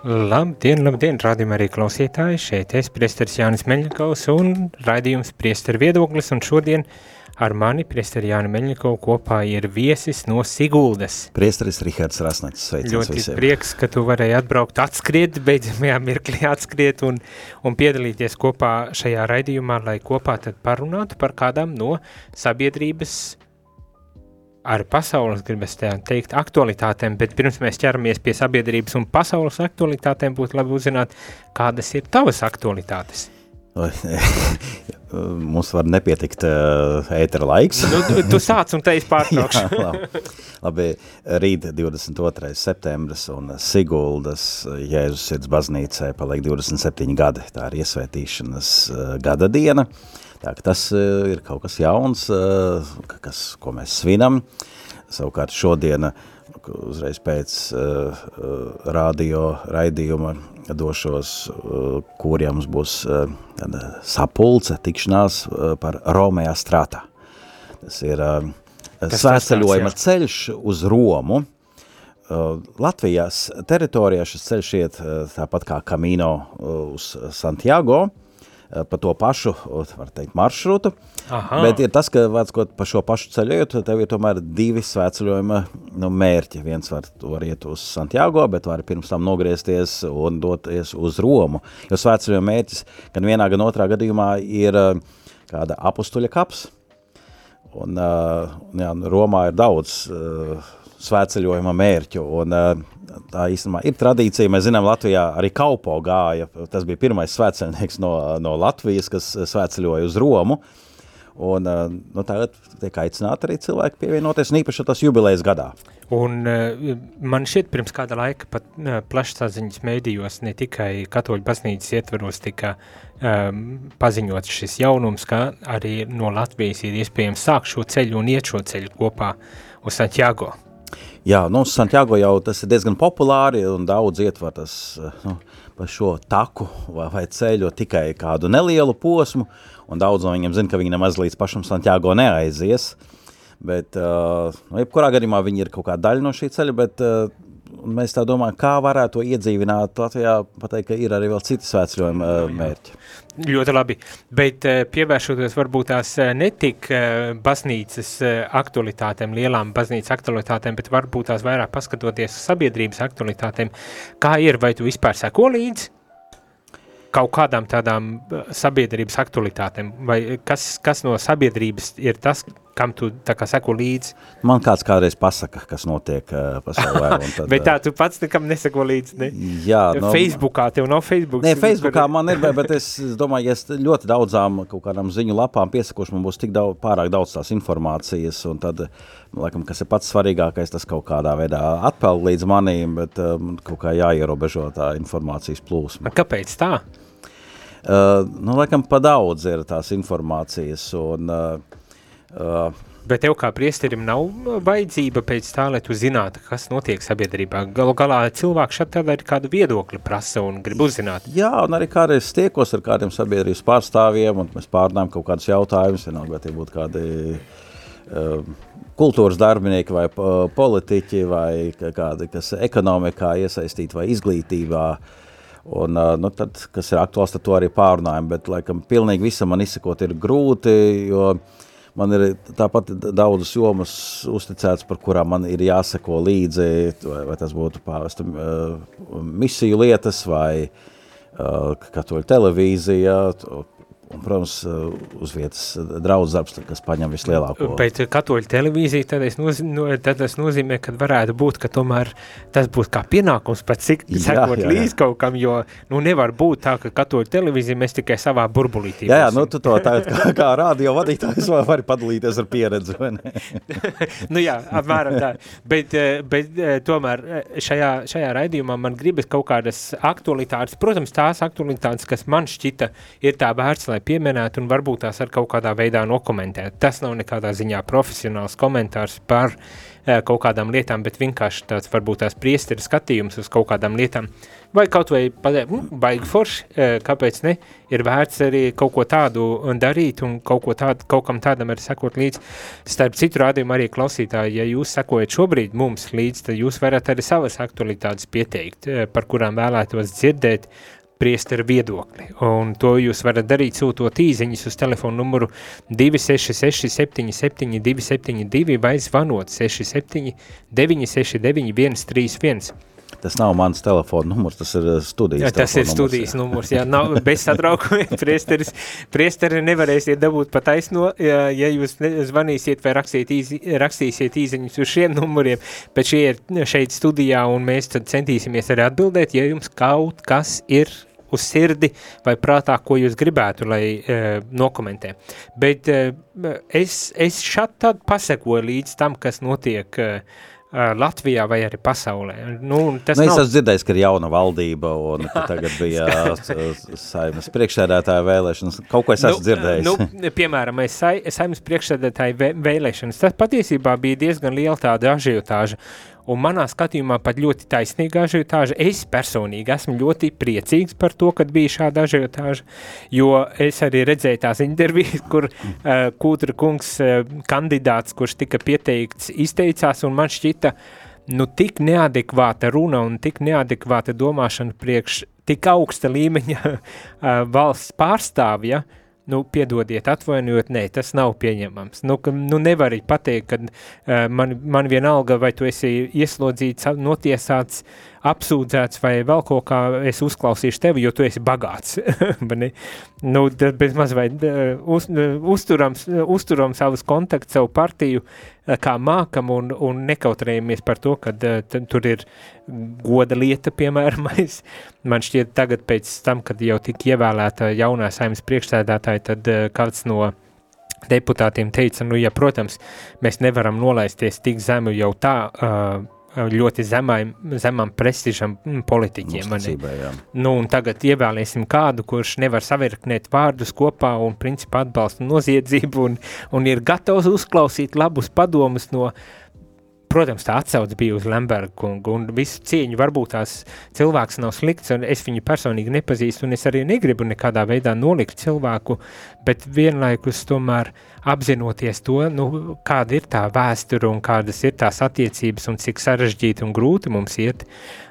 Labdien, labdien, rādījumā arī klausītāji, šeit es, priesteris Jānis Meļņakovs un raidījums priesteru viedoklis, un šodien ar mani, priesteri Jāni Meļņakovu, kopā ir viesis no Siguldas. Priesteris Rihards Rasnacis, sveicins Ļoti visiem. prieks, ka tu varēji atbraukt, atskriet, beidzamajā mirklī atskriet un, un piedalīties kopā šajā raidījumā, lai kopā tad parunātu par kādām no sabiedrības ar pasaules, gribas teikt, aktualitātēm, bet pirms mēs ķeramies pie sabiedrības un pasaules aktualitātēm, būtu labi uzzināt, kādas ir tavas aktualitātes. Mums var nepietikt uh, ētera laiks. Nu, tu, tu sāc un te es pārtraukšu. Labi. labi, rīt 22. septembris un Siguldas Jēzus sirds baznīcē paliek 27 gadi. Tā ir iesvētīšanas uh, gada diena. Tā, tas uh, ir kaut kas jauns, uh, kas, ko mēs svinam. Savukārt šodiena, uzreiz pēc uh, uh, radio raidījuma, došos, uh, kuriem mums būs uh, sapulce, tikšanās uh, par Romējā strātā. Tas ir uh, svētceļojuma ceļš uz Romu. Uh, Latvijas teritorijā šis ceļš iet uh, tāpat kā Camino uh, uz Santiago, uh, pa to pašu, var teikt, maršrutu, Aha. bet ir tas, ka vāckot pa šo pašu ceļojot, tev ir tomēr divi svētceļojuma nu, mērķi. Viens var, var iet uz Santiago, bet var pirms tam nogriezties un doties uz Romu, jo svētceļojuma mērķis gan vienā, gan otrā gadījumā ir uh, kāda apustuļa kaps, Un, uh, jā, Romā ir daudz uh, svētceļojuma mērķu, un tā īstenībā ir tradīcija. Mēs zinām, Latvijā arī Kaupo gāja, tas bija pirmais svētceļnieks no, no Latvijas, kas svētceļoja uz Romu, un uh, nu, tagad tiek aicināti arī cilvēki pievienoties, un īpaši tas jubilejas gadā. Un uh, man šķiet, pirms kāda laika pat uh, plašsaziņas mēdījos ne tikai katoļu baznīcas ietvaros tika um, paziņots šis jaunums, ka arī no Latvijas ir iespējams sākt šo ceļu un iet šo ceļu kopā uz Santiago. Jā, nu, Santiago jau tas ir diezgan populāri, un daudz ietver tas nu, pa šo taku vai, vai ceļu tikai kādu nelielu posmu, un daudz no viņiem zina, ka viņi nemaz līdz pašam Santiago neaizies. Bet, uh, nu, jebkurā gadījumā viņi ir kaut kāda daļa no šī ceļa, bet uh, mēs tā domājam, kā varētu to iedzīvināt Latvijā, pateikt, ka ir arī vēl citi svētceļojuma mērķi. Ļoti labi, bet pievēršoties varbūt tās netik baznīcas aktualitātēm, lielām baznīcas aktualitātēm, bet varbūt tās vairāk paskatoties sabiedrības aktualitātēm, kā ir, vai tu vispār seko līdzi? kaut kādām tādām sabiedrības aktualitātēm, vai kas, kas no sabiedrības ir tas, kam tu tā kā seko līdzi? Man kāds kādreiz pasaka, kas notiek uh, pasaulē. Tad, bet tā tu pats nekam neseko līdzi, ne? Jā. No, Facebookā, tev nav Facebook? Nē, Facebookā man ir, bet es domāju, ja es ļoti daudzām kaut kādām ziņu lapām piesakošu, man būs tik daudz, pārāk daudz tās informācijas, un tad, laikam, kas ir pats svarīgākais, tas kaut kādā veidā atpeld līdz manīm, bet um, kaut kā jāierobežo tā informācijas plūsma. Kāpēc tā? Uh, nu, laikam, pa daudz ir tās informācijas, un... Uh, Uh, Bet tev kā priesterim nav vajadzība pēc tā, lai tu zinātu, kas notiek sabiedrībā. Galu galā cilvēks šeit tev ir kādu viedokli prasa un grib uzzināt. Jā, un arī kādreiz tiekos ar kādiem sabiedrības pārstāvjiem, un mēs pārnām kaut kādus jautājumus, vienalga, vai tie būtu kādi uh, kultūras darbinieki vai politiķi vai kādi, kas ekonomikā iesaistīti vai izglītībā. Un, uh, nu, tad, kas ir aktuāls, tad to arī pārunājam, bet, laikam, pilnīgi visam man izsakot ir grūti, jo uh, man ir tāpat daudzas jomas uzticētas, par kurām man ir jāseko līdzi, vai, vai tas būtu pāvesta uh, misiju lietas vai uh, katoļu televīzija, un protams, uz vietas draudz darbs, kas paņem vislielāko. Bet katoļu televīzija, tad, es noz, no, tad tas nozīmē, ka varētu būt, ka tomēr tas būs kā pienākums pat cik sekot līdz kaut kam, jo nu nevar būt tā, ka katoļu televīzija mēs tikai savā burbulītī. Jā, jā, nu tu to tagad kā, kā radio vadītājs vari padalīties ar pieredzi, vai ne? nu jā, apmēram tā. Bet, bet tomēr šajā, šajā raidījumā man gribas kaut kādas aktualitātes, protams, tās aktualitātes, kas man šķita ir tā vērts, lai pieminētu un varbūt tās ar kaut kādā veidā nokomentēt. Tas nav nekādā ziņā profesionāls komentārs par uh, kaut kādām lietām, bet vienkārši tāds varbūt tās priesteri skatījums uz kaut kādām lietām. Vai kaut vai pateikt, mm, baigi forši, uh, kāpēc ne, ir vērts arī kaut ko tādu darīt un kaut, ko tādu, kaut kam tādam arī sekot līdz. Starp citu rādījumu arī klausītāji, ja jūs sekojat šobrīd mums līdz, tad jūs varat arī savas aktualitātes pieteikt, uh, par kurām vēlētos dzirdēt, priestera viedokli. Un to jūs varat darīt sūtot īziņas uz telefonu numuru 266 77 272 vai zvanot 67 969 131. Tas nav mans telefona numurs, tas ir uh, studijas jā, Tas ir numurs, studijas jā. numurs, jā, nav bez satraukumiem. priesteris, priesteri nevarēsiet dabūt pa taisno, ja, ja jūs zvanīsiet vai rakstiet īzi, rakstīsiet īziņus uz šiem numuriem, bet šie ir šeit studijā un mēs tad centīsimies arī atbildēt, ja jums kaut kas ir uz sirdi vai prātā, ko jūs gribētu, lai e, nokomentē. Bet e, es, es šat tad pasekoju līdz tam, kas notiek e, Latvijā vai arī pasaulē. Nu, tas nu, nav... Es esmu dzirdējis, ka ir jauna valdība un tagad bija saimas priekšsēdētāja vēlēšanas. Kaut ko es esmu nu, dzirdējis. Nu, piemēram, es saimas priekšsēdētāja vēlēšanas. Tas patiesībā bija diezgan liela tāda ažiotāža un manā skatījumā pat ļoti taisnīga ažiotāža. Es personīgi esmu ļoti priecīgs par to, kad bija šāda ažiotāža, jo es arī redzēju tās intervijas, kur uh, Kūtra kungs uh, kandidāts, kurš tika pieteikts, izteicās, un man šķita, nu tik neadekvāta runa un tik neadekvāta domāšana priekš tik augsta līmeņa uh, valsts pārstāvja, uh, nu, piedodiet, atvainojiet, nē, tas nav pieņemams. Nu, ka, nu nevar pateikt, ka uh, man, man vienalga, vai tu esi ieslodzīts, notiesāts, apsūdzēts vai vēl kaut kā es uzklausīšu tevi, jo tu esi bagāts. nu, bez maz vai uz, uzturam, uzturam savus kontaktus, savu partiju, kā mākam un, un nekautrējamies par to, ka tur ir goda lieta, piemēram, es, man šķiet tagad pēc tam, kad jau tika ievēlēta jaunā saimnes priekšsēdētāja, tad kāds no deputātiem teica, nu, ja, protams, mēs nevaram nolaisties tik zemu jau tā, uh, ļoti zemai, zemam prestižam mm, politiķiem. Nu, un tagad ievēlēsim kādu, kurš nevar savirknēt vārdus kopā un principā atbalsta noziedzību un, un ir gatavs uzklausīt labus padomus no protams, tā atsauce bija uz Lemberga kungu, un visu cieņu varbūt tās cilvēks nav slikts, un es viņu personīgi nepazīstu, un es arī negribu nekādā veidā nolikt cilvēku, bet vienlaikus tomēr apzinoties to, nu, kāda ir tā vēsture un kādas ir tās attiecības un cik sarežģīti un grūti mums iet,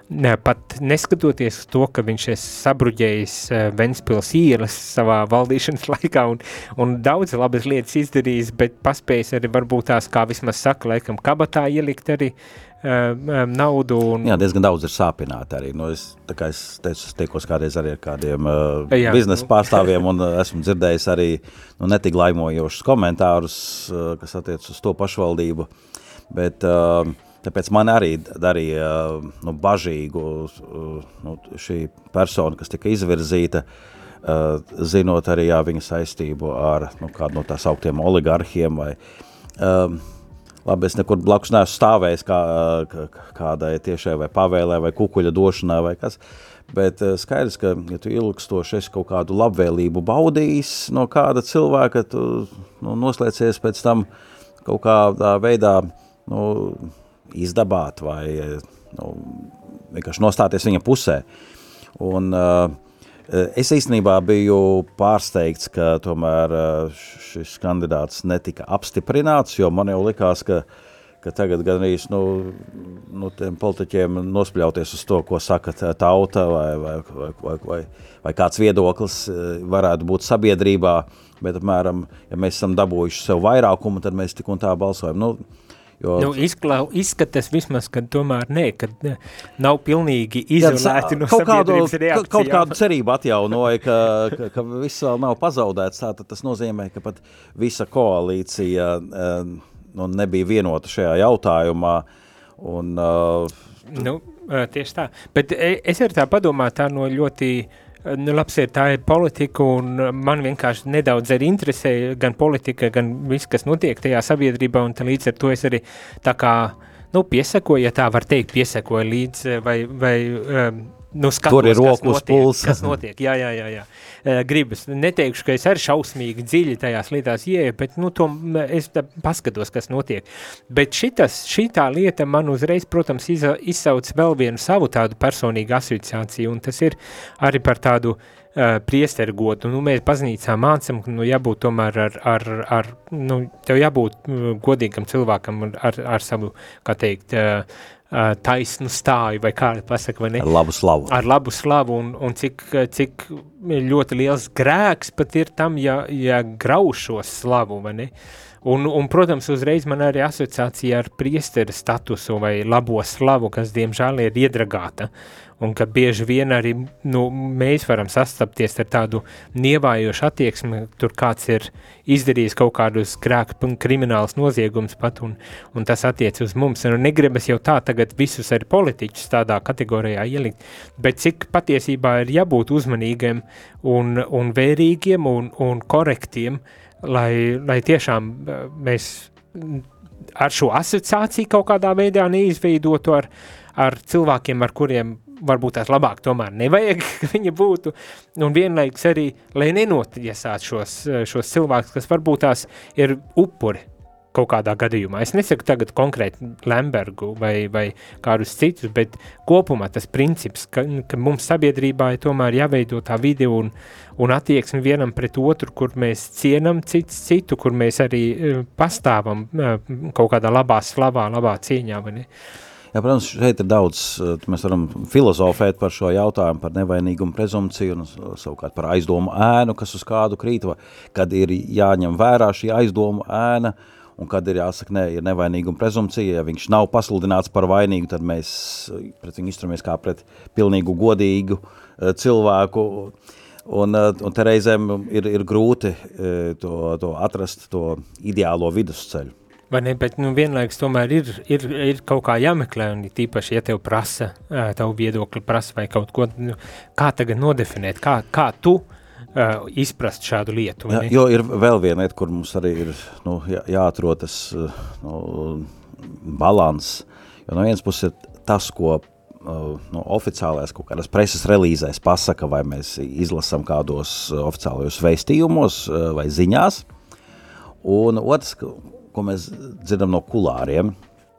ne, pat neskatoties uz to, ka viņš ir sabruģējis uh, Ventspils ielas savā valdīšanas laikā un, un daudz labas lietas izdarījis, bet paspējis arī varbūt tās, kā vismaz saka, laikam kabatā ielikt arī uh, naudu. Un... Jā, diezgan daudz ir sāpināti arī. Nu, es, tā kā es teicu, es tiekos kādreiz arī ar kādiem uh, Jā, biznesa nu... pārstāvjiem un esmu dzirdējis arī nu, netik laimojošus komentārus, uh, kas attiec uz to pašvaldību, bet uh, Tāpēc man arī darīja nu, bažīgu nu, šī persona, kas tika izvirzīta, zinot arī jā, viņa saistību ar nu, kādu no tās augtiem oligarhiem. Vai, labi, es nekur blakus neesmu stāvējis kā, kādai tiešai vai pavēlē vai kukuļa došanā vai kas, bet skaidrs, ka, ja tu ilgstoši esi kaut kādu labvēlību baudījis no kāda cilvēka, tu nu, noslēcies pēc tam kaut kādā veidā, nu, izdabāt vai nu, vienkārši nostāties viņa pusē. Un, uh, es īstenībā biju pārsteigts, ka tomēr uh, šis kandidāts netika apstiprināts, jo man jau likās, ka, ka tagad gan arī nu, nu, tiem politiķiem nospļauties uz to, ko saka tauta vai, vai, vai, vai, vai, vai kāds viedoklis uh, varētu būt sabiedrībā, bet, apmēram, ja mēs esam dabūjuši sev vairākumu, tad mēs tik un tā balsojam. Nu, Jo, nu, izklau, izskatās vismaz, ka tomēr nē, ka nav pilnīgi izolēti no kaut kādu, reakcijām. Kaut kādu cerību atjaunoja, ka, ka, ka viss vēl nav pazaudēts, tātad tas nozīmē, ka pat visa koalīcija nu, nebija vienota šajā jautājumā. Un, uh, nu, tieši tā, bet es arī tā padomāju tā no ļoti uh, Nu, labs ir, tā ir politika, un man vienkārši nedaudz arī interesē gan politika, gan viss, kas notiek tajā sabiedrībā, un līdz ar to es arī tā kā, nu, piesakoju, ja tā var teikt, piesakoju līdz, vai, vai um, nu, skatos, Tur ir rokas pulss. Kas notiek, jā, jā, jā, jā. Gribas, neteikšu, ka es arī šausmīgi dziļi tajās lietās ieeju, bet, nu, to es paskatos, kas notiek. Bet šitas, šitā lieta man uzreiz, protams, iza, izsauc vēl vienu savu tādu personīgu asociāciju, un tas ir arī par tādu uh, priestergotu. Nu, mēs baznīcā mācam, ka, nu, jābūt tomēr ar, ar, ar nu, tev jābūt godīgam cilvēkam ar, ar savu, kā teikt, uh, taisnu stāju, vai kā pasaka, vai ne? Ar labu slavu. Ar labu slavu, un, un cik, cik ļoti liels grēks pat ir tam, ja, ja graušos slavu, vai ne? Un, un, protams, uzreiz man arī asociācija ar priestera statusu vai labo slavu, kas, diemžēl, ir iedragāta un ka bieži vien arī nu, mēs varam sastapties ar tādu nievājošu attieksmi, tur kāds ir izdarījis kaut kādus grēku kriminālus noziegumus pat, un, un tas attiec uz mums. Un negribas jau tā tagad visus arī politiķus tādā kategorijā ielikt, bet cik patiesībā ir jābūt uzmanīgiem un, un vērīgiem un, un korektiem, lai, lai tiešām eh, mēs ar šo asociāciju kaut kādā veidā neizveidotu ar, ar cilvēkiem, ar kuriem varbūt tās labāk tomēr nevajag, ka viņa būtu, un vienlaikus arī, lai nenotiesāt šos, šos cilvēkus, kas varbūt tās ir upuri kaut kādā gadījumā. Es nesaku tagad konkrēti Lembergu vai, vai kādus citus, bet kopumā tas princips, ka, ka mums sabiedrībā ir tomēr jāveido tā vide un, un attieksmi vienam pret otru, kur mēs cienam cits citu, kur mēs arī uh, pastāvam uh, kaut kādā labā slavā, labā cieņā, vai ne? Uh, Jā, protams, šeit ir daudz, eh, mēs varam filozofēt par šo jautājumu, par nevainīgumu prezumciju un savukārt par aizdomu ēnu, kas uz kādu krīt, kad ir jāņem vērā šī aizdomu ēna, un kad ir jāsaka, ne, ir nevainīguma prezumcija, ja viņš nav pasludināts par vainīgu, tad mēs eh, pret viņu izturamies kā pret pilnīgu godīgu uh, cilvēku, un, uh, un te reizēm ir, ir grūti to, to atrast, to ideālo vidusceļu. Vai ne, bet nu, vienlaikus tomēr ir, ir, ir kaut kā jāmeklē, un tīpaši, ja tev prasa, tavu viedokli prasa vai kaut ko, nu, kā tagad nodefinēt, kā, kā tu uh, izprast šādu lietu. Jā, jo ir vēl viena lieta, kur mums arī ir nu, jā, jāatrod tas nu, balans, jo no vienas puses ir tas, ko nu, oficiālais kaut kādas preses relīzēs pasaka, vai mēs izlasam kādos oficiālajos veistījumos vai ziņās, un otrs, ko mēs dzirdam no kulāriem.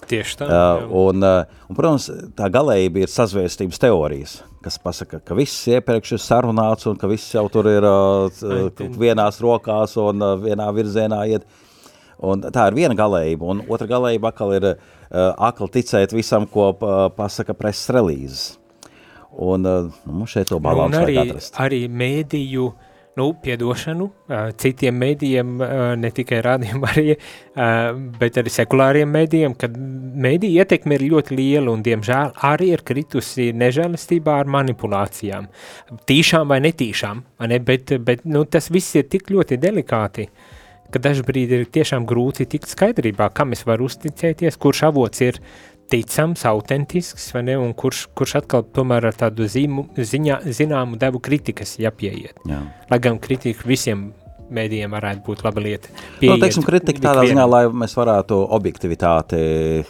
Tieši tā. Uh, un, uh, un, protams, tā galējība ir sazvērstības teorijas, kas pasaka, ka viss iepriekš ir sarunāts un ka viss jau tur ir uh, vienās rokās un uh, vienā virzienā iet. Un tā ir viena galējība, un otra galējība atkal ir uh, akli ticēt visam, ko uh, pasaka preses relīzes. Un uh, nu, šeit to balansu vajag atrast. Arī mēdīju uh, nu, piedošanu citiem mēdījiem, ne tikai rādījumam arī, bet arī sekulāriem mēdījiem, kad mēdīja ietekme ir ļoti liela un, diemžēl, arī ir kritusi nežēlistībā ar manipulācijām. Tīšām vai netīšām, vai ne? bet, bet nu, tas viss ir tik ļoti delikāti, ka dažbrīd ir tiešām grūti tikt skaidrībā, kam es varu uzticēties, kurš avots ir ticams, autentisks, vai ne, un kurš, kurš atkal tomēr ar tādu zīmu, ziņā, zināmu devu kritikas jāpieiet. Jā. Lai gan kritika visiem mēdījiem varētu būt laba lieta. Pieiet, nu, teiksim, kritika tādā ziņā, lai mēs varētu objektivitāti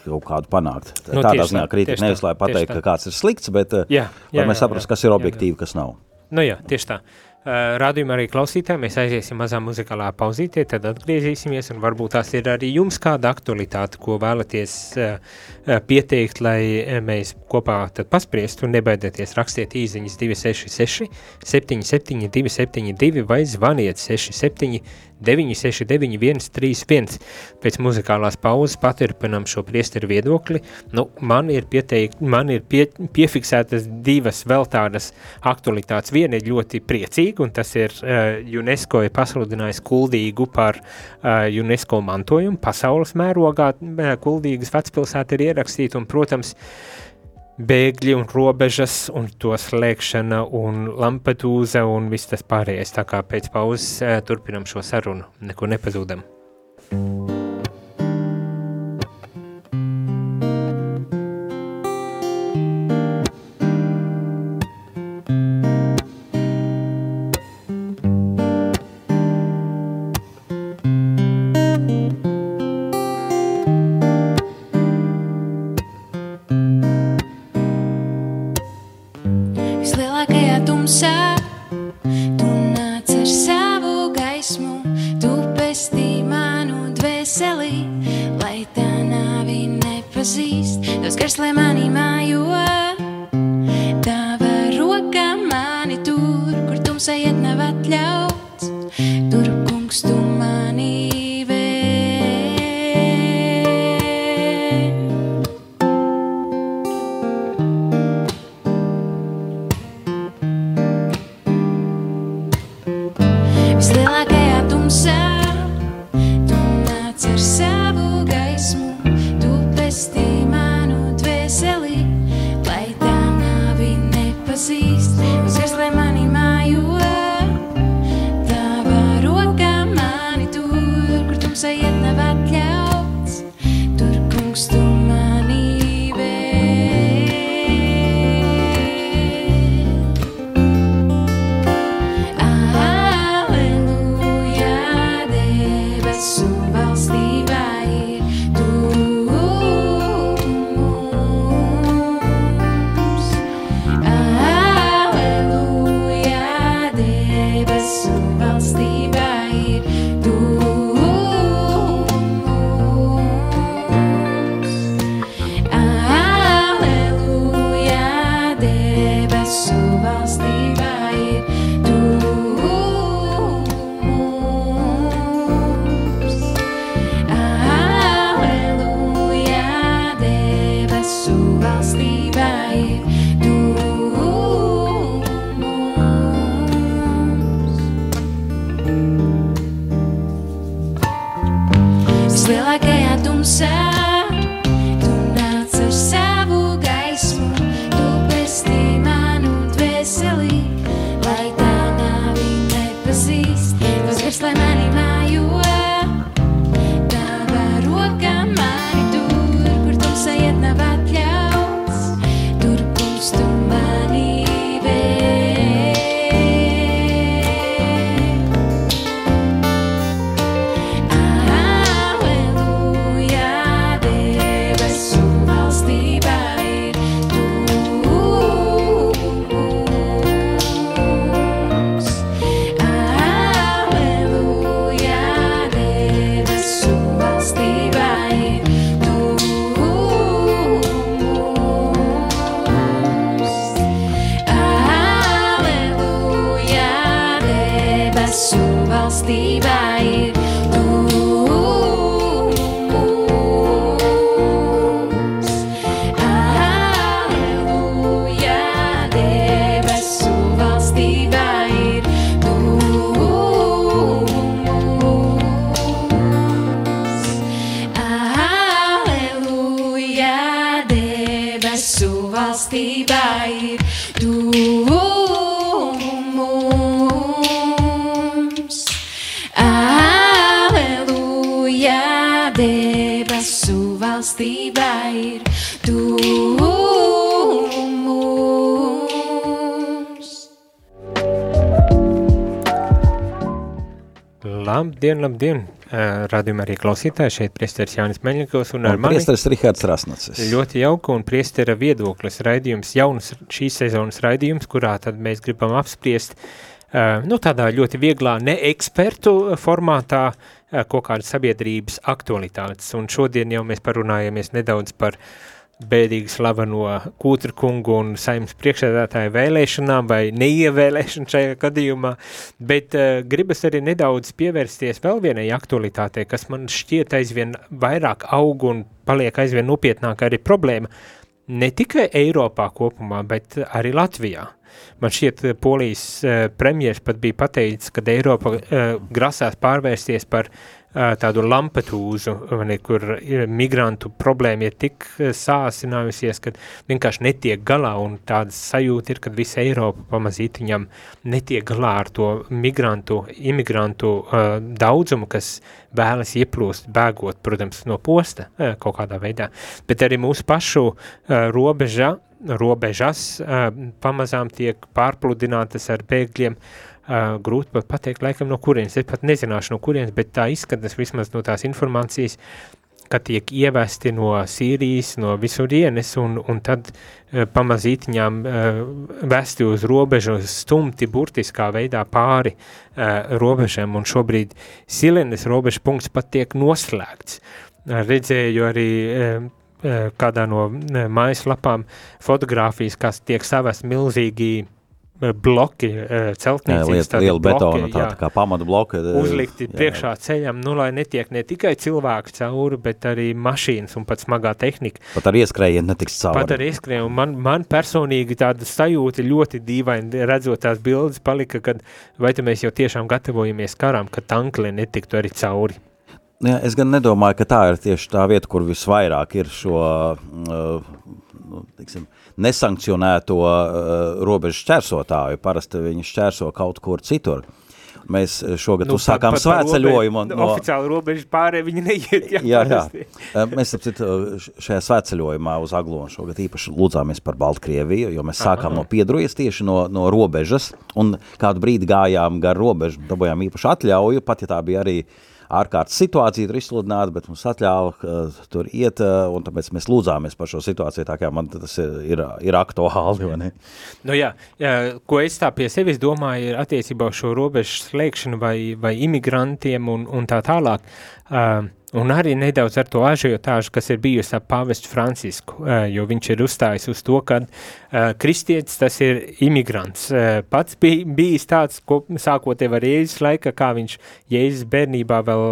kaut kādu panākt. Nu, tādā ziņā kritika nevis, lai pateikt, ka kāds ir slikts, bet jā, jā, lai mēs saprast, kas ir objektīvi, kas nav. Nu jā, tieši tā. Uh, Rādījumā arī klausītāji, mēs aiziesim mazā muzikālā pauzītē, tad atgriezīsimies varbūt tās ir arī jums kāda aktualitāte, ko vēlaties uh, pieteikt, lai mēs kopā paspriestu nebaidieties rakstiet īziņas 266 77 272 vai zvaniet 67 969 131. Pēc muzikālās pauzes paturpinam šo priesteru viedokli. Nu, man ir, pieteikt, man ir pie, piefiksētas divas vēl tādas aktualitātes. Viena ir ļoti priecīga, Kuldīgu, un tas ir uh, UNESCO ir pasludinājis Kuldīgu par uh, UNESCO mantojumu. Pasaules mērogā uh, Kuldīgas vecpilsēta ir ierakstīta, un, protams, bēgļi un robežas un to slēgšana un Lampedūza un viss tas pārējais. Tā kā pēc pauzes turpinam šo sarunu, neko nepazūdam. some sound. Labdien, labdien, radījumā arī klausītāji, šeit priesteris Jānis Meļņikovs un ar un mani. Priesteris Rihards Rasnacis. Ļoti jauka un priestera viedoklis raidījums, jaunas šīs sezonas raidījums, kurā tad mēs gribam apspriest, nu tādā ļoti vieglā, ne ekspertu formātā, kaut kādas sabiedrības aktualitātes. Un šodien jau mēs parunājamies nedaudz par uh, bēdīgi slaveno Kūtra kungu un saimnes priekšsēdētāju vēlēšanām vai neievēlēšanu šajā gadījumā, bet uh, gribas arī nedaudz pievērsties vēl vienai aktualitātei, kas man šķiet aizvien vairāk aug un paliek aizvien nopietnāk arī problēma. ne tikai Eiropā kopumā, bet arī Latvijā. Man šķiet, Polijas premjeras pat bija pateicis, ka Eiropa grasās pārvērsties par tādu lampetūzu, ne, kur migrantu problēma ir tik sāsinājusies, ka vienkārši netiek galā, un tāda sajūta ir, ka visa Eiropa pamazītiņam netiek galā ar to migrantu, imigrantu uh, daudzumu, kas vēlas ieplūst, bēgot, protams, no posta uh, kaut kādā veidā, bet arī mūsu pašu uh, robeža, robežas uh, pamazām tiek pārpludinātas ar bēgļiem, uh, Uh, grūti pat pateikt, laikam, no kurienes. Es pat nezināšu, no kurienes, bet tā izskatās vismaz no tās informācijas, ka tiek ievesti no Sīrijas, no visurienes, un, un tad uh, pamazītiņām uh, vesti uz robežu, stumti burtiskā veidā pāri uh, robežam, un šobrīd Silenes robežu punkts pat tiek noslēgts. Uh, redzēju arī uh, kādā no mājaslapām fotogrāfijas, kas tiek savest milzīgi uh, bloki, eh, celtniecības, tādi liela betona, tā, tā kā pamata bloka. Eh, uzlikti jā. priekšā ceļam, nu, lai netiek ne tikai cilvēki cauri, bet arī mašīnas un pat smagā tehnika. Pat ar ieskrējienu netiks cauri. Pat ar ieskrējienu, man, man personīgi tāda sajūta ļoti dīvaini, redzot tās bildes, palika, kad vai te mēs jau tiešām gatavojamies karām, ka tankli netiktu arī cauri. Jā, es gan nedomāju, ka tā ir tieši tā vieta, kur visvairāk ir šo, uh, nu, tiksim, nesankcionēto uh, robežu šķērsotāju. Parasti viņi šķērso kaut kur citur. Mēs eh, šogad nu, uzsākām svētceļojumu. No, oficiāli robežas pārē viņi neiet. Jā, jā, jā. Eh, mēs apcīt, šajā svētceļojumā uz Aglonu šogad īpaši lūdzāmies par Baltkrieviju, jo mēs sākām Aha. no Piedrujas tieši no, no robežas, un kādu brīdi gājām gar robežu, dabojām īpaši atļauju, pat ja tā bija arī uh, ārkārtas situācija tur izsludināta, bet mums atļāva uh, tur iet, uh, un tāpēc mēs lūdzāmies par šo situāciju, tā kā man tas ir, ir, ir aktuāli, ne? Nu jā, jā, ko es tā pie sevis domāju, ir attiecībā uz šo robežu slēgšanu vai, vai imigrantiem un, un tā tālāk. Uh, Un arī nedaudz ar to ažiotāžu, kas ir bijusi ap pāvestu Francisku, jo viņš ir uzstājis uz to, ka kristietis tas ir imigrants. Pats bija bijis tāds, ko sākot jau ar Jēzus laika, kā viņš Jēzus bērnībā vēl,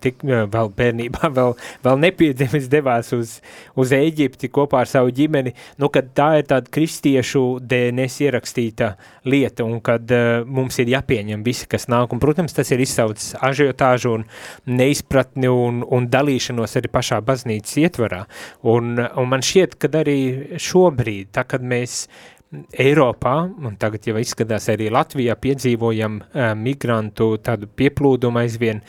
tik, vēl bērnībā vēl, vēl nepiedzimis devās uz, uz Eģipti kopā ar savu ģimeni, nu, kad tā ir tāda kristiešu DNS ierakstīta lieta un kad mums ir jāpieņem visi, kas nāk, un, protams, tas ir izsaucis ažiotāžu un neizpratni un un, un dalīšanos arī pašā baznīcas ietvarā. Un, un man šķiet, ka arī šobrīd, tā kad mēs Eiropā, un tagad jau izskatās arī Latvijā, piedzīvojam uh, migrantu tādu pieplūdumu aizvien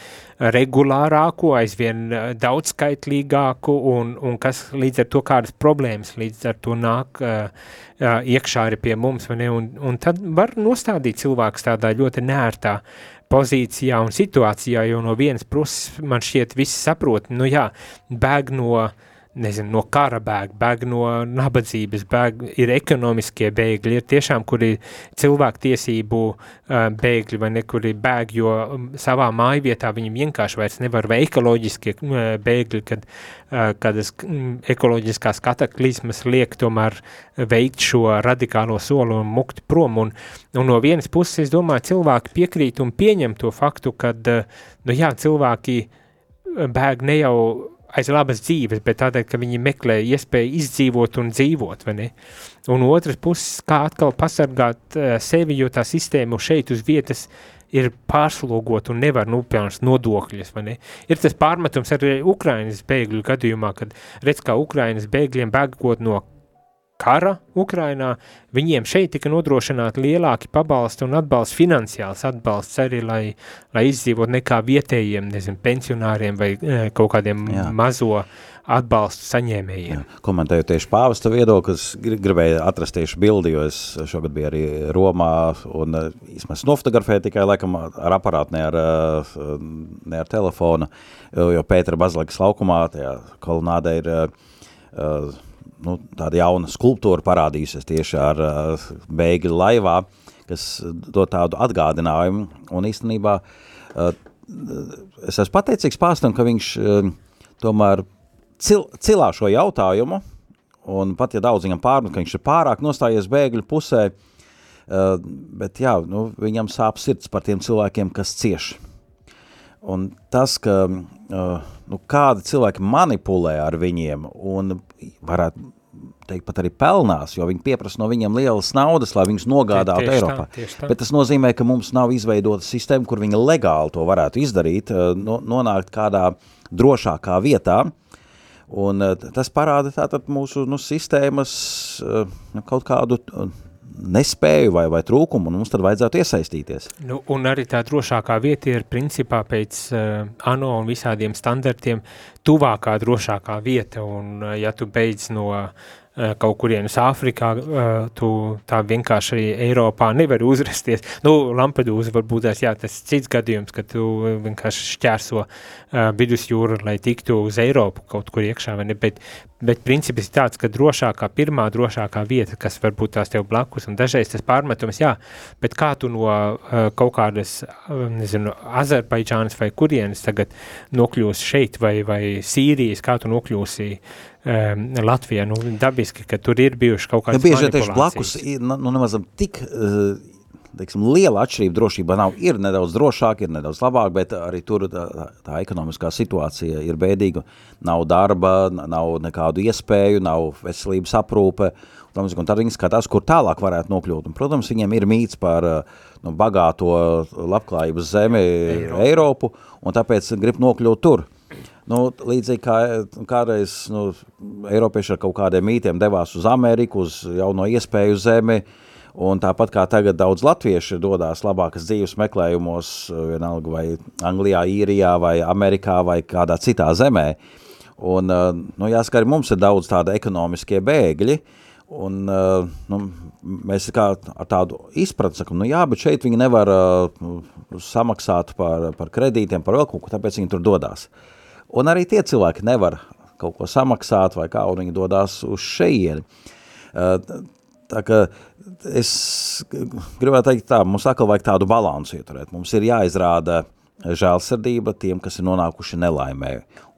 regulārāku, aizvien uh, daudzskaitlīgāku, un, un kas līdz ar to kādas problēmas līdz ar to nāk uh, uh, iekšā arī pie mums, vai ne? Un, un tad var nostādīt cilvēks tādā ļoti nērtā pozīcijā un situācijā, jo no vienas puses man šķiet visi saprot, nu jā, bēg no uh, nezinu, no kara bēg, bēg no nabadzības, bēg, ir ekonomiskie bēgļi, ir tiešām, kuri cilvēktiesību bēgļi vai nekuri bēg, jo um, savā mājvietā viņi vienkārši vairs nevar, vai ekoloģiskie bēgļi, kad, kad es, ekoloģiskās kataklizmas liek tomēr veikt šo radikālo soli un mukt prom, un, un no vienas puses, es domāju, cilvēki piekrīt un pieņem to faktu, kad, nu jā, cilvēki bēg ne jau aiz labas dzīves, bet tādēļ, ka viņi meklē iespēju izdzīvot un dzīvot, vai ne? Un otras puses, kā atkal pasargāt uh, sevi, jo tā sistēma šeit uz vietas ir pārslogot un nevar nopelnīt nodokļus, vai ne? Ir tas pārmetums arī Ukrainas bēgļu gadījumā, kad redz, kā Ukrainas bēgļiem bēgot no kara Ukrainā, viņiem šeit tika nodrošināti lielāki pabalsti un atbalsts, finansiāls atbalsts arī, lai, lai izdzīvot nekā vietējiem, nezinu, pensionāriem vai e, kaut kādiem Jā. mazo atbalstu saņēmējiem. Jā. Komentējot tieši pāvesta viedoklis, gribēju atrast tieši bildi, jo es šogad biju arī Romā un īstenībā e, nofotografēju tikai laikam ar aparātu, ne ar, e, ne ar telefonu, jo Pētera Bazilikas laukumā, tajā kolonādē ir uh, nu, tāda jauna skulptūra parādījusies tieši ar uh, bēgļu laivā, kas dod tādu atgādinājumu. Un īstenībā uh, es esmu pateicīgs pāstam, ka viņš uh, tomēr cil, cilā šo jautājumu, un pat ja daudz viņam pārmet, ka viņš ir pārāk nostājies bēgļu pusē, uh, bet jā, nu, viņam sāp sirds par tiem cilvēkiem, kas cieš. Un tas, ka uh, nu, kādi cilvēki manipulē ar viņiem un varētu teikt, pat arī pelnās, jo viņi pieprasa no viņiem lielas naudas, lai viņus nogādātu Tieši tā, Eiropā. tieši tā. Bet tas nozīmē, ka mums nav izveidota sistēma, kur viņi legāli to varētu izdarīt, eh, no, nonākt kādā drošākā vietā. Un eh, tas parāda tātad mūsu nu, sistēmas eh, nu, kaut kādu nespēju vai, vai trūkumu, un mums tad vajadzētu iesaistīties. Nu, un arī tā drošākā vieta ir principā pēc uh, ANO un visādiem standartiem tuvākā drošākā vieta, un uh, ja tu beidz no uh, kaut kurienes Āfrikā, uh, tu tā vienkārši arī Eiropā nevar uzrasties. Nu, Lampedūza varbūt tās, jā, tas cits gadījums, ka tu vienkārši šķērso uh, vidusjūru, lai tiktu uz Eiropu kaut kur iekšā, vai ne, bet, bet princips ir tāds, ka drošākā, pirmā drošākā vieta, kas varbūt tās tev blakus, un dažreiz tas pārmetums, jā, bet kā tu no uh, kaut kādas, uh, nezinu, Azerbaidžānas vai kurienes tagad nokļūsi šeit, vai, vai Sīrijas, kā tu nokļūsi um, Latvijā, nu, dabiski, ka tur ir bijuši kaut Ja kādas bieži tieši blakus nu, nemazam tik uh, teiksim, liela atšķirība drošībā nav. Ir nedaudz drošāk, ir nedaudz labāk, bet arī tur tā, tā, ekonomiskā situācija ir bēdīga. Nav darba, nav nekādu iespēju, nav veselības aprūpe. Un, un tad viņi skatās, kur tālāk varētu nokļūt. Un, protams, viņiem ir mīts par uh, nu, bagāto labklājības zemi Eiropu. Eiropu, un tāpēc grib nokļūt tur. Nu, līdzīgi kā kādreiz nu, Eiropieši ar kaut kādiem mītiem devās uz Ameriku, uz jauno iespēju zemi, un tāpat kā tagad daudz latvieši dodās labākas dzīves meklējumos, vienalga vai Anglijā, Īrijā, vai Amerikā, vai kādā citā zemē. Un, uh, nu, jāsaka, arī mums ir daudz tāda ekonomiskie bēgļi, un uh, nu, mēs kā ar tādu izpratni sakam, nu jā, bet šeit viņi nevar uh, samaksāt par, par kredītiem, par vēl kaut ko, tāpēc viņi tur dodās. Un arī tie cilvēki nevar kaut ko samaksāt vai kā, un viņi dodās uz šeieni. Uh, Tā kā es gribētu teikt tā, mums atkal vajag tādu balansu ieturēt. Mums ir jāizrāda žēlsirdība tiem, kas ir nonākuši nelaimē.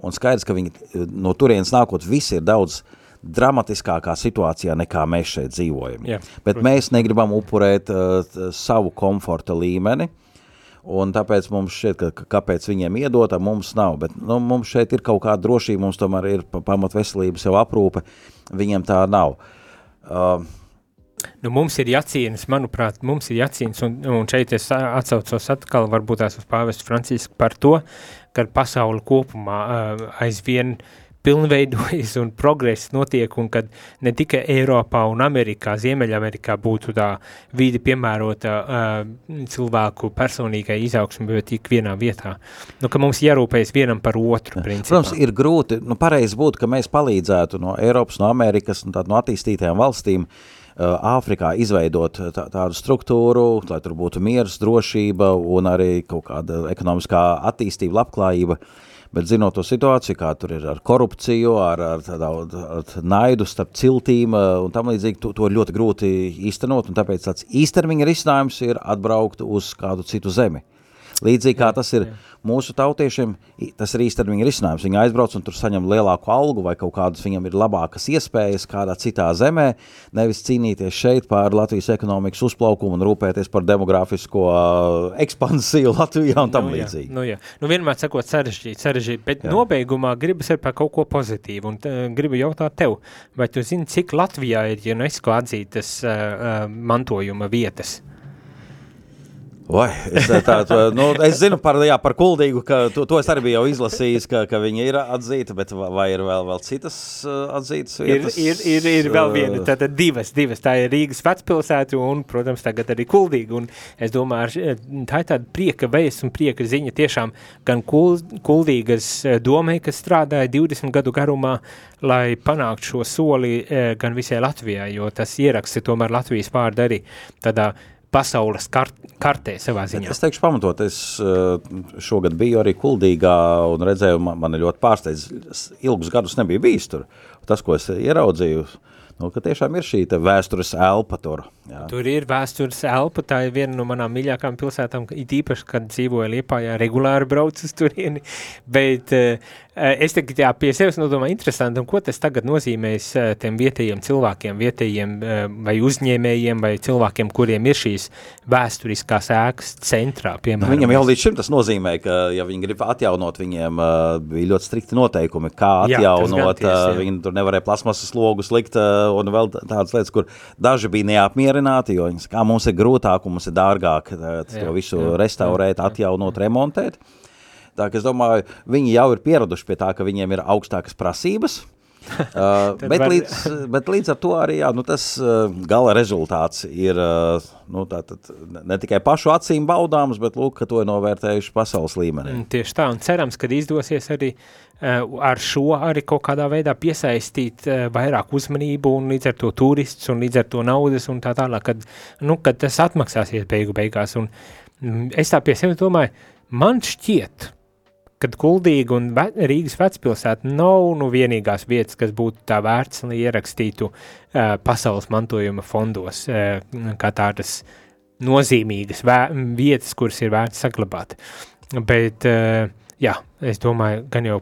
Un skaidrs, ka viņi no turienes nākot visi ir daudz dramatiskākā situācijā nekā mēs šeit dzīvojam. Jā, Bet mēs negribam upurēt uh, savu komforta līmeni, Un tāpēc mums šķiet, ka, kāpēc viņiem iedot, a mums nav. Bet nu, mums šeit ir kaut kāda drošība, mums tomēr ir pa- pamat veselības jau aprūpe, viņiem tā nav. Uh, Nu, mums ir jācīnas, manuprāt, mums ir jācīnas, un, un šeit es a- atsaucos atkal varbūt tās uz pāvestu Francisku par to, ka pasauli kopumā uh, aizvien pilnveidojas un progress notiek, un kad ne tikai Eiropā un Amerikā, Ziemeļamerikā būtu tā vīdi piemērota uh, cilvēku personīgai izaugsmi, bet ikvienā vietā. Nu, ka mums jārūpējas vienam par otru, principā. Protams, ir grūti, nu pareizi būtu, ka mēs palīdzētu no Eiropas, no Amerikas un tād no attīstītajām valstīm uh, Āfrikā izveidot tā, tādu struktūru, lai tur būtu miers, drošība un arī kaut kāda ekonomiskā attīstība, labklājība. Bet zinot to situāciju, kā tur ir ar korupciju, ar, ar, tādu, ar naidu starp ciltīm uh, un tam līdzīgi, to, to ir ļoti grūti īstenot, un tāpēc tāds īstermiņa risinājums ir atbraukt uz kādu citu zemi. Līdzīgi kā tas ir mūsu tautiešiem, tas ir īstermiņa risinājums. Viņi aizbrauc un tur saņem lielāku algu vai kaut kādas viņam ir labākas iespējas kādā citā zemē, nevis cīnīties šeit par Latvijas ekonomikas uzplaukumu un rūpēties par demografisko uh, ekspansiju Latvijā un tam nu, līdzīgi. Nu, jā. nu, vienmēr sakot sarežģīt, sarežģīt, bet jā. nobeigumā gribas ir par kaut ko pozitīvu, un uh, gribu jautāt tev, vai tu zini, cik Latvijā ir UNESCO atzītas uh, uh, mantojuma vietas? Vai, es, tā, tā, nu, es zinu par, jā, par kuldīgu, ka to, to es arī biju izlasījis, ka, ka viņa ir atzīta, bet vai ir vēl, vēl citas uh, atzītas Ir, vietas? ir, ir, ir vēl viena, Uh, tātad divas, divas, tā ir Rīgas vecpilsēta un, protams, tagad arī Kuldīga, un es domāju, ar- tā ir tāda prieka vēsts un prieka ziņa. Tiešām gan kul, Kuldīgas eh, domai, kas strādāja 20 gadu garumā, lai panāktu šo soli eh, gan visai Latvijai, jo tas ieraksti tomēr Latvijas vārdu arī tādā pasaules kart, kartē savā ziņā. Es teikšu pamatot, es uh, šogad biju arī Kuldīgā un redzēju, man, man ļoti pārsteidz, ilgus gadus nebija bijis tur. Tas, ko es ieraudzīju, nu, ka tiešām ir šī vēstures elpa tur. Jā. Tur ir vēstures elpa, tā ir viena no manām mīļākām pilsētām, it īpaši, kad dzīvoju Liepājā, regulāri brauc uz turieni, bet uh, es tagad jā, pie sevis nodomāju interesanti, un ko tas tagad nozīmēs uh, tiem vietējiem cilvēkiem, vietējiem uh, vai uzņēmējiem, vai cilvēkiem, kuriem ir šīs vēsturiskās ēkas centrā, piemēram. Viņam jau līdz šim tas nozīmē, ka, ja viņi grib atjaunot, viņiem bija ļoti strikti noteikumi, kā atjaunot, jā, ties, jā. viņi tur nevarēja plasmasas logus likt, uh, un vēl tādas lietas, kur daži bija neapmierināti, apmierināti, jo kā mums ir grūtāk un mums ir dārgāk to visu jā, restaurēt, jā, atjaunot, remontēt. Tā es domāju, viņi jau ir pieraduši pie tā, ka viņiem ir augstākas prasības, uh, bet, var... līdz, bet līdz ar to arī jā, nu, tas uh, gala rezultāts ir uh, nu, tā, tad, ne tikai pašu acīm baudāms, bet lūk, ka to ir novērtējuši pasaules līmenī. Mm, tieši tā, un cerams, ka izdosies arī uh, ar šo arī kaut kādā veidā piesaistīt uh, vairāk uzmanību un līdz ar to turists un līdz ar to naudas un tā tālāk, kad, nu, kad tas atmaksāsies beigu beigās. Un, mm, es tā pie sevis domāju, man šķiet, kad Kuldīga un ve Rīgas vecpilsēta nav nu vienīgās vietas, kas būtu tā vērts, lai ierakstītu uh, pasaules mantojuma fondos, uh, kā tādas nozīmīgas vietas, kuras ir vērts saglabāt. Bet, uh, jā, es domāju, gan jau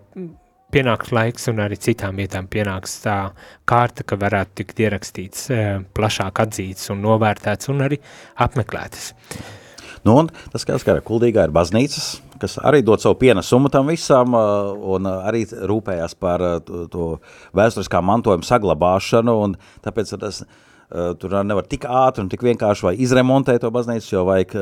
pienāks laiks un arī citām vietām pienāks tā kārta, ka varētu tikt ierakstīts, uh, plašāk atzīts un novērtēts un arī apmeklētas. Nu, un tas, kas kā kuldīgā ir baznīcas, kas arī dod savu pienesumu tam visam un arī rūpējās par to vēsturiskā mantojuma saglabāšanu, un tāpēc tas tur nevar tik ātri un tik vienkārši vai izremontēt to baznīcu, jo vajag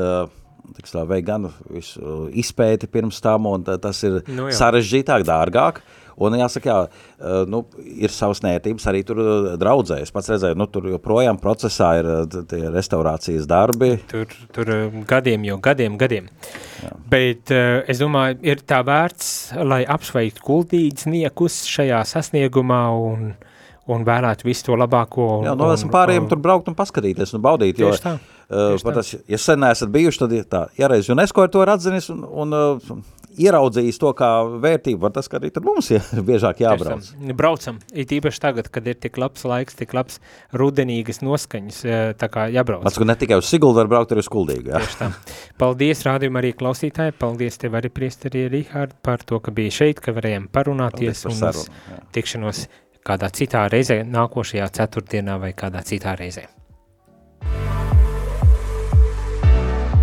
tā, vajag gan visu izpēti pirms tam, un tas ir nu, jā. sarežģītāk, dārgāk. Un jāsaka, jā, eh, nu, ir savas nērtības arī tur eh, draudzē. Es pats redzēju, nu, tur joprojām procesā ir eh, tie restaurācijas darbi. Tur, tur gadiem jau gadiem, gadiem. Jā. Bet es domāju, ir tā vērts, lai apsveiktu kultīdzniekus šajā sasniegumā un, un vērētu visu to labāko. Jā, nu, esam pārējiem un, tur braukt un paskatīties un baudīt, jo tā. Uh, tas, ja sen neesat bijuši, tad tā, ja reiz UNESCO ir to ir atzinis un, un uh, ieraudzījis to kā vērtību, var tas, ka arī tad mums ir biežāk jābrauc. Tiešām. Braucam, it īpaši tagad, kad ir tik labs laiks, tik labs rudenīgas noskaņas, tā kā jābrauc. Mats, ne tikai uz Siguldu var braukt, arī uz Kuldīgu. Jā. Tieši tā. Paldies, rādījumā arī klausītāji, paldies tev arī priesteri Rihārd par to, ka bija šeit, ka varējām parunāties un sarunu, tikšanos kādā citā reizē, nākošajā ceturtdienā vai kādā citā reizē.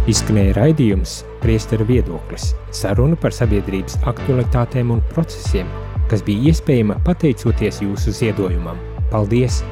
Izskanēja raidījums Priestera viedoklis – saruna par sabiedrības aktualitātēm un procesiem, kas bija iespējama pateicoties jūsu ziedojumam. Paldies!